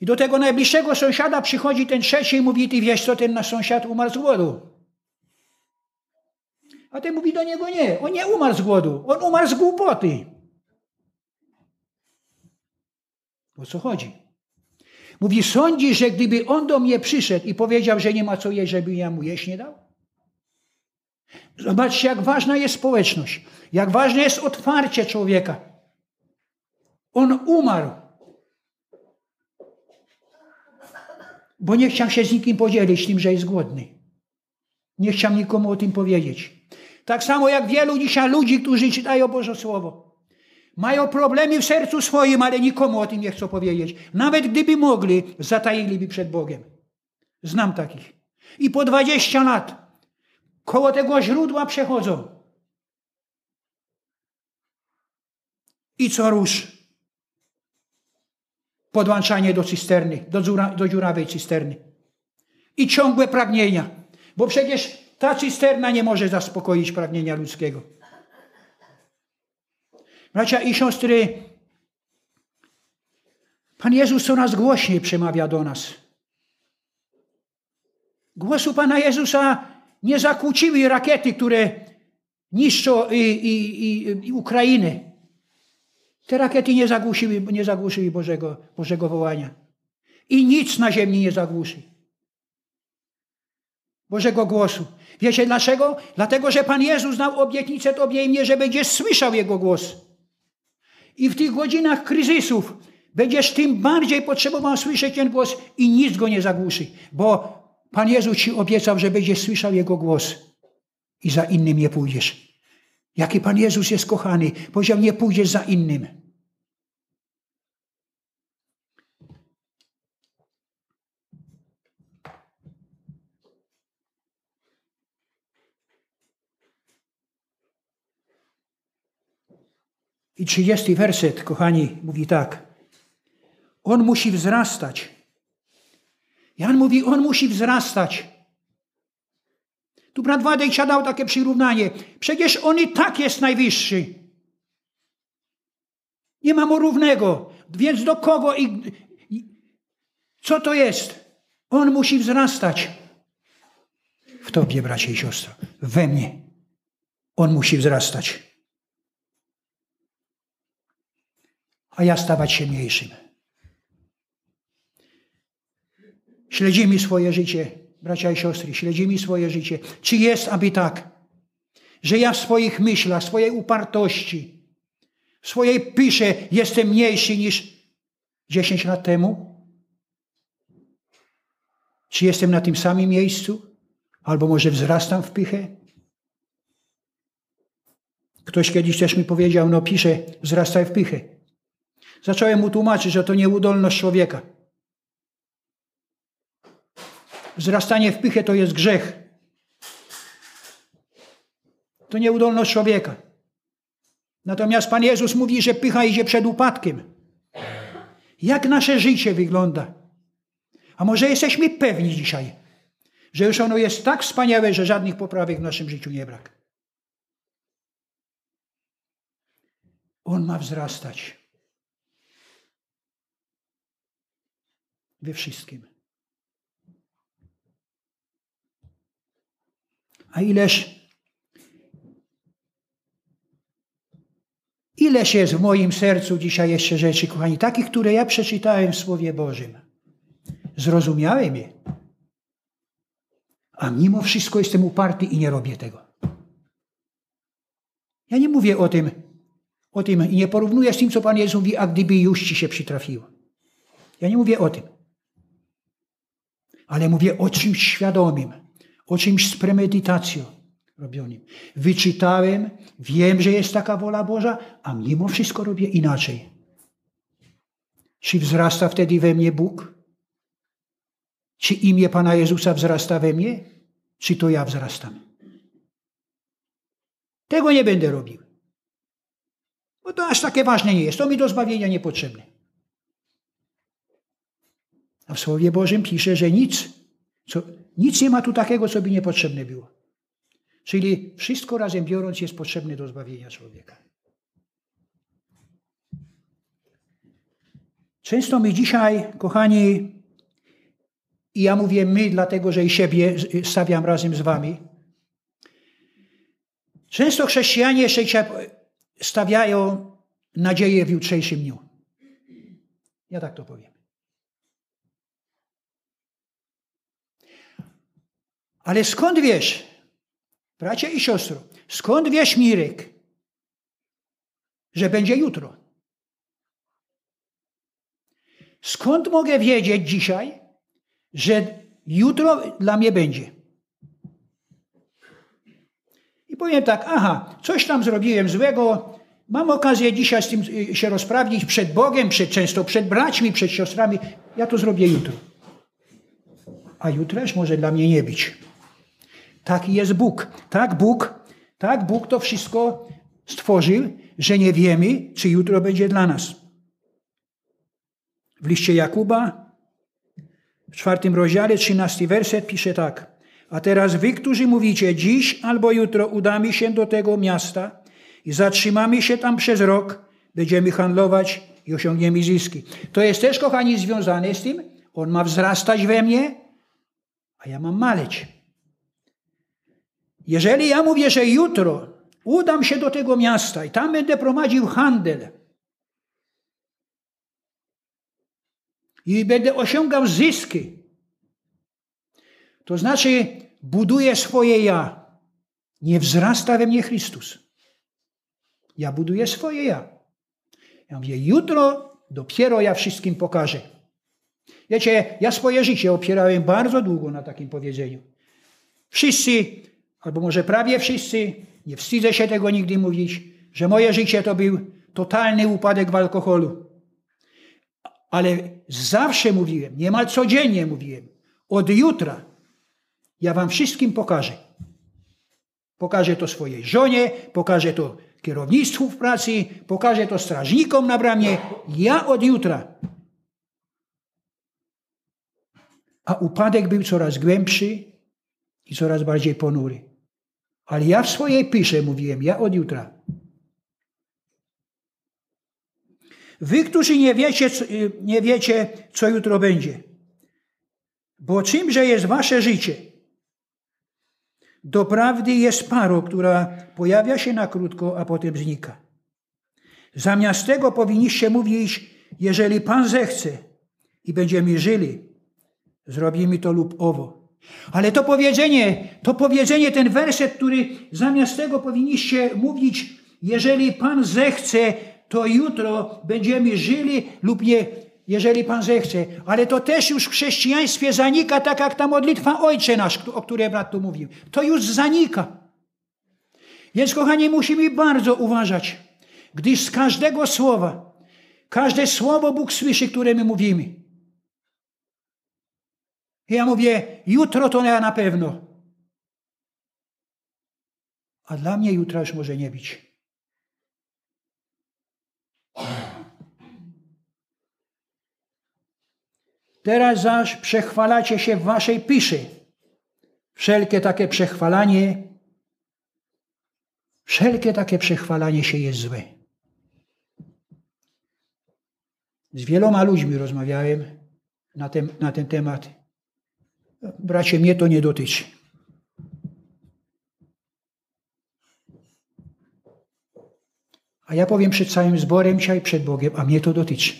I do tego najbliższego sąsiada przychodzi ten trzeci i mówi, ty wiesz co, ten nasz sąsiad umarł z głodu. A ten mówi do niego, nie, on nie umarł z głodu, on umarł z głupoty. O co chodzi? Mówi, sądzi, że gdyby on do mnie przyszedł i powiedział, że nie ma co jeść, żeby ja mu jeść nie dał? Zobaczcie, jak ważna jest społeczność, jak ważne jest otwarcie człowieka. On umarł, bo nie chciał się z nikim podzielić tym, że jest głodny. Nie chciał nikomu o tym powiedzieć. Tak samo jak wielu dzisiaj ludzi, którzy czytają Boże Słowo. Mają problemy w sercu swoim, ale nikomu o tym nie chcą powiedzieć. Nawet gdyby mogli, zatailiby przed Bogiem. Znam takich. I po 20 lat koło tego źródła przechodzą. I co rusz? Podłączanie do cysterny, do, dziura, do dziurawej cysterny. I ciągłe pragnienia. Bo przecież ta cysterna nie może zaspokoić pragnienia ludzkiego. Bracia i siostry, Pan Jezus coraz głośniej przemawia do nas. Głosu Pana Jezusa nie zakłóciły rakiety, które niszczą i, i, i, i Ukrainę. Te rakiety nie zagłuszyły, nie zagłuszyły Bożego, Bożego wołania. I nic na ziemi nie zagłuszy. Bożego głosu. Wiecie dlaczego? Dlatego, że Pan Jezus dał obietnicę Tobie i mnie, że będziesz słyszał Jego głos. I w tych godzinach kryzysów będziesz tym bardziej potrzebował słyszeć ten głos i nic go nie zagłuszy. Bo Pan Jezus Ci obiecał, że będziesz słyszał Jego głos i za innym nie pójdziesz. Jaki Pan Jezus jest kochany. Powiedział, nie pójdziesz za innym. I trzydziesty werset, kochani, mówi tak. On musi wzrastać. Jan mówi, on musi wzrastać. Tu brat Wadejcia dał takie przyrównanie. Przecież on i tak jest najwyższy. Nie ma mu równego. Więc do kogo i, i co to jest? On musi wzrastać. W tobie, bracie i siostro. We mnie. On musi wzrastać. A ja stawać się mniejszym. Śledzimy swoje życie, bracia i siostry, śledzimy swoje życie. Czy jest, aby tak, że ja w swoich myślach, swojej upartości, swojej pysze jestem mniejszy niż 10 lat temu? Czy jestem na tym samym miejscu? Albo może wzrastam w pychę? Ktoś kiedyś też mi powiedział, no pisze, wzrastaj w pychę. Zacząłem mu tłumaczyć, że to nieudolność człowieka. Wzrastanie w pychę to jest grzech. To nieudolność człowieka. Natomiast Pan Jezus mówi, że pycha idzie przed upadkiem. Jak nasze życie wygląda? A może jesteśmy pewni dzisiaj, że już ono jest tak wspaniałe, że żadnych poprawek w naszym życiu nie brak. On ma wzrastać. We wszystkim. A ileż, ileż jest w moim sercu dzisiaj jeszcze rzeczy, kochani, takich, które ja przeczytałem w Słowie Bożym. Zrozumiałem je. A mimo wszystko jestem uparty i nie robię tego. Ja nie mówię o tym, o tym i nie porównuję z tym, co Pan Jezus mówi, a gdyby już ci się przytrafiło. Ja nie mówię o tym. Ale mówię o czymś świadomym o czymś z premedytacją robionym. Wyczytałem, wiem, że jest taka wola Boża, a mimo wszystko robię inaczej. Czy wzrasta wtedy we mnie Bóg? Czy imię Pana Jezusa wzrasta we mnie? Czy to ja wzrastam? Tego nie będę robił. Bo to aż takie ważne nie jest. To mi do zbawienia niepotrzebne. A w Słowie Bożym pisze, że nic, co, nic nie ma tu takiego, co by niepotrzebne było. Czyli wszystko razem biorąc jest potrzebne do zbawienia człowieka. Często my dzisiaj, kochani, i ja mówię my, dlatego że i siebie stawiam razem z wami, często chrześcijanie jeszcze stawiają nadzieję w jutrzejszym dniu. Ja tak to powiem. Ale skąd wiesz, bracie i siostro, skąd wiesz, Mirek, że będzie jutro? Skąd mogę wiedzieć dzisiaj, że jutro dla mnie będzie? I powiem tak, aha, coś tam zrobiłem złego, mam okazję dzisiaj z tym y, się rozprawić przed Bogiem, przed, często przed braćmi, przed siostrami, ja to zrobię jutro. A jutraż może dla mnie nie być. Taki jest Bóg. Tak Bóg, tak Bóg to wszystko stworzył, że nie wiemy, czy jutro będzie dla nas. W liście Jakuba, w czwartym rozdziale, trzynasty werset pisze tak. A teraz wy, którzy mówicie, dziś albo jutro udamy się do tego miasta i zatrzymamy się tam przez rok, będziemy handlować i osiągniemy zyski. To jest też, kochani, związane z tym, on ma wzrastać we mnie, a ja mam maleć. Jeżeli ja mówię, że jutro udam się do tego miasta i tam będę prowadził handel i będę osiągał zyski, to znaczy buduję swoje ja. Nie wzrasta we mnie Chrystus. Ja buduję swoje ja. Ja mówię, jutro dopiero ja wszystkim pokażę. Wiecie, ja swoje życie opierałem bardzo długo na takim powiedzeniu. Wszyscy, albo może prawie wszyscy, nie wstydzę się tego nigdy mówić, że moje życie to był totalny upadek w alkoholu. Ale zawsze mówiłem, niemal codziennie mówiłem, od jutra ja wam wszystkim pokażę. Pokażę to swojej żonie, pokażę to kierownictwu w pracy, pokażę to strażnikom na bramie. Ja od jutra. A upadek był coraz głębszy i coraz bardziej ponury. Ale ja w swojej pisze mówiłem, ja od jutra. Wy, którzy nie wiecie, nie wiecie, co jutro będzie. Bo czymże jest wasze życie? Doprawdy jest parą, która pojawia się na krótko, a potem znika. Zamiast tego powinniście mówić, jeżeli Pan zechce i będziemy żyli, zrobimy to lub owo. Ale to powiedzenie, to powiedzenie, ten werset, który zamiast tego powinniście mówić, jeżeli Pan zechce, to jutro będziemy żyli lub nie, jeżeli Pan zechce. Ale to też już w chrześcijaństwie zanika, tak jak ta modlitwa Ojcze Nasz, o której brat tu mówił. To już zanika. Więc, kochani, musimy bardzo uważać, gdyż z każdego słowa, każde słowo Bóg słyszy, które my mówimy. I ja mówię, jutro to ja na pewno. A dla mnie jutra już może nie być. Teraz zaś przechwalacie się w waszej piszy. Wszelkie takie przechwalanie, wszelkie takie przechwalanie się jest złe. Z wieloma ludźmi rozmawiałem na ten, na ten temat. Bracie, mnie to nie dotyczy. A ja powiem przed całym zborem dzisiaj, przed Bogiem, a mnie to dotyczy.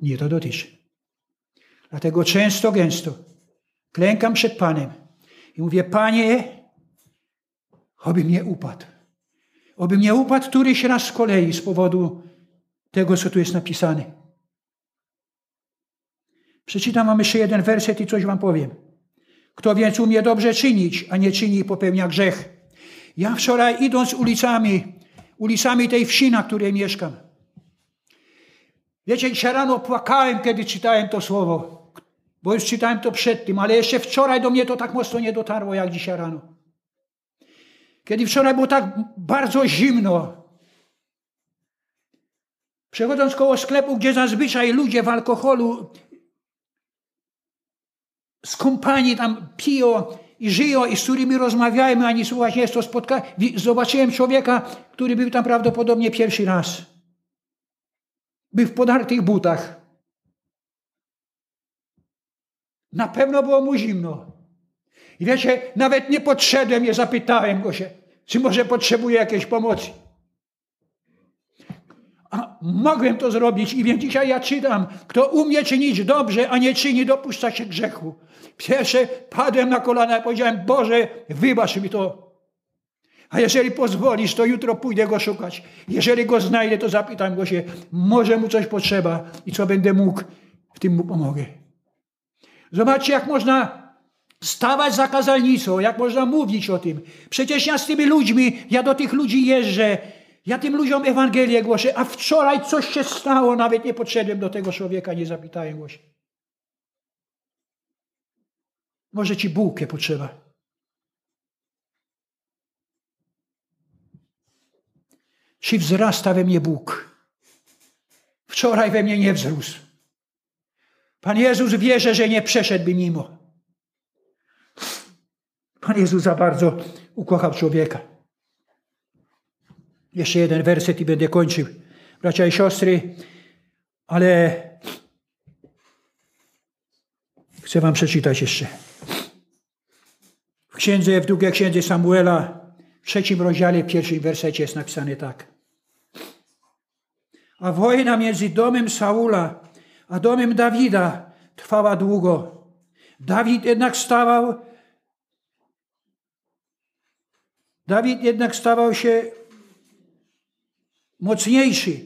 Mnie to dotyczy. Dlatego często, gęsto klękam przed Panem i mówię, Panie, oby mnie upadł. Oby mnie upadł któryś raz z kolei z powodu tego, co tu jest napisane. Przeczytam wam jeszcze jeden werset i coś wam powiem. Kto więc umie dobrze czynić, a nie czyni popełnia grzech. Ja wczoraj idąc ulicami, ulicami tej wsi, na której mieszkam, wiecie, dzisiaj rano płakałem, kiedy czytałem to słowo bo już czytałem to przed tym, ale jeszcze wczoraj do mnie to tak mocno nie dotarło jak dzisiaj rano. Kiedy wczoraj było tak bardzo zimno, przechodząc koło sklepu, gdzie zazwyczaj ludzie w alkoholu z kompanii tam piją i żyją i z którymi rozmawiajmy, ani słuchać jest to spotkanie. Zobaczyłem człowieka, który był tam prawdopodobnie pierwszy raz. Był w podartych butach. Na pewno było mu zimno. I wiecie, nawet nie podszedłem, nie zapytałem go się, czy może potrzebuje jakiejś pomocy. A mogłem to zrobić i wiem, dzisiaj ja czytam, kto umie czynić dobrze, a nie czyni, dopuszcza się grzechu. Pierwsze padłem na kolana i powiedziałem, Boże, wybacz mi to. A jeżeli pozwolisz, to jutro pójdę go szukać. Jeżeli go znajdę, to zapytam go się, może mu coś potrzeba i co będę mógł, w tym mu pomogę. Zobaczcie, jak można stawać za kazalnicą, jak można mówić o tym. Przecież ja z tymi ludźmi, ja do tych ludzi jeżdżę, ja tym ludziom Ewangelię głoszę, a wczoraj coś się stało, nawet nie podszedłem do tego człowieka, nie zapytałem go się. Może ci bułkę potrzeba. Czy wzrasta we mnie Bóg? Wczoraj we mnie nie wzrósł. Pan Jezus wierzy, że nie przeszedłby mimo. Pan Jezus za bardzo ukochał człowieka. Jeszcze jeden werset i będę kończył. Bracia i siostry, ale chcę wam przeczytać jeszcze. W księdze, w drugiej księdze Samuela, w trzecim rozdziale, w pierwszym wersecie jest napisane tak. A wojna między domem Saula a domem Dawida trwała długo. Dawid jednak stawał Dawid jednak stawał się mocniejszy.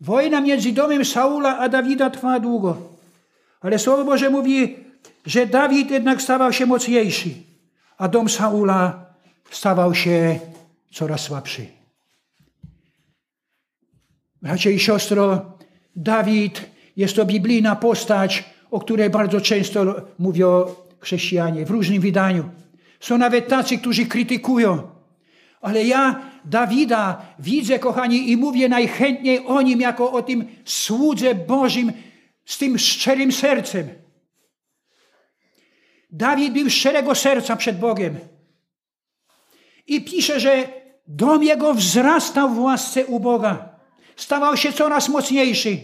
Wojna między domem Saula a Dawida trwa długo. Ale Słowo Boże mówi, że Dawid jednak stawał się mocniejszy, a dom Saula stawał się coraz słabszy. Bracia i siostro, Dawid jest to biblijna postać, o której bardzo często mówią chrześcijanie w różnym wydaniu. Są nawet tacy, którzy krytykują. Ale ja Dawida widzę, kochani, i mówię najchętniej o nim jako o tym słudze Bożym z tym szczerym sercem. Dawid był szczerego serca przed Bogiem. I pisze, że dom jego wzrastał w łasce u Boga. Stawał się coraz mocniejszy.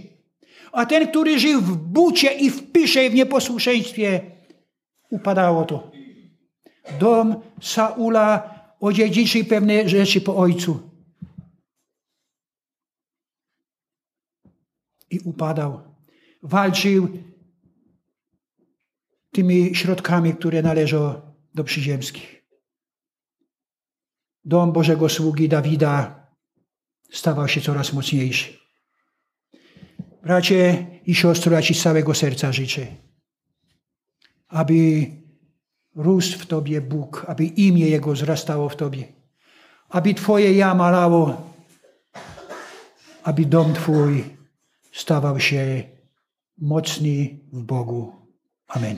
A ten, który żył w bucie i w pysze i w nieposłuszeństwie, upadało to. Dom Saula odziedziczył pewne rzeczy po ojcu. I upadał. Walczył tymi środkami, które należą do przyziemskich. Dom Bożego sługi Dawida stawał się coraz mocniejszy. Bracie i siostry, ja Ci z całego serca życzę, aby rósł w Tobie Bóg, aby imię Jego wzrastało w Tobie, aby Twoje ja malało, aby dom Twój stawał się mocny w Bogu. Amen.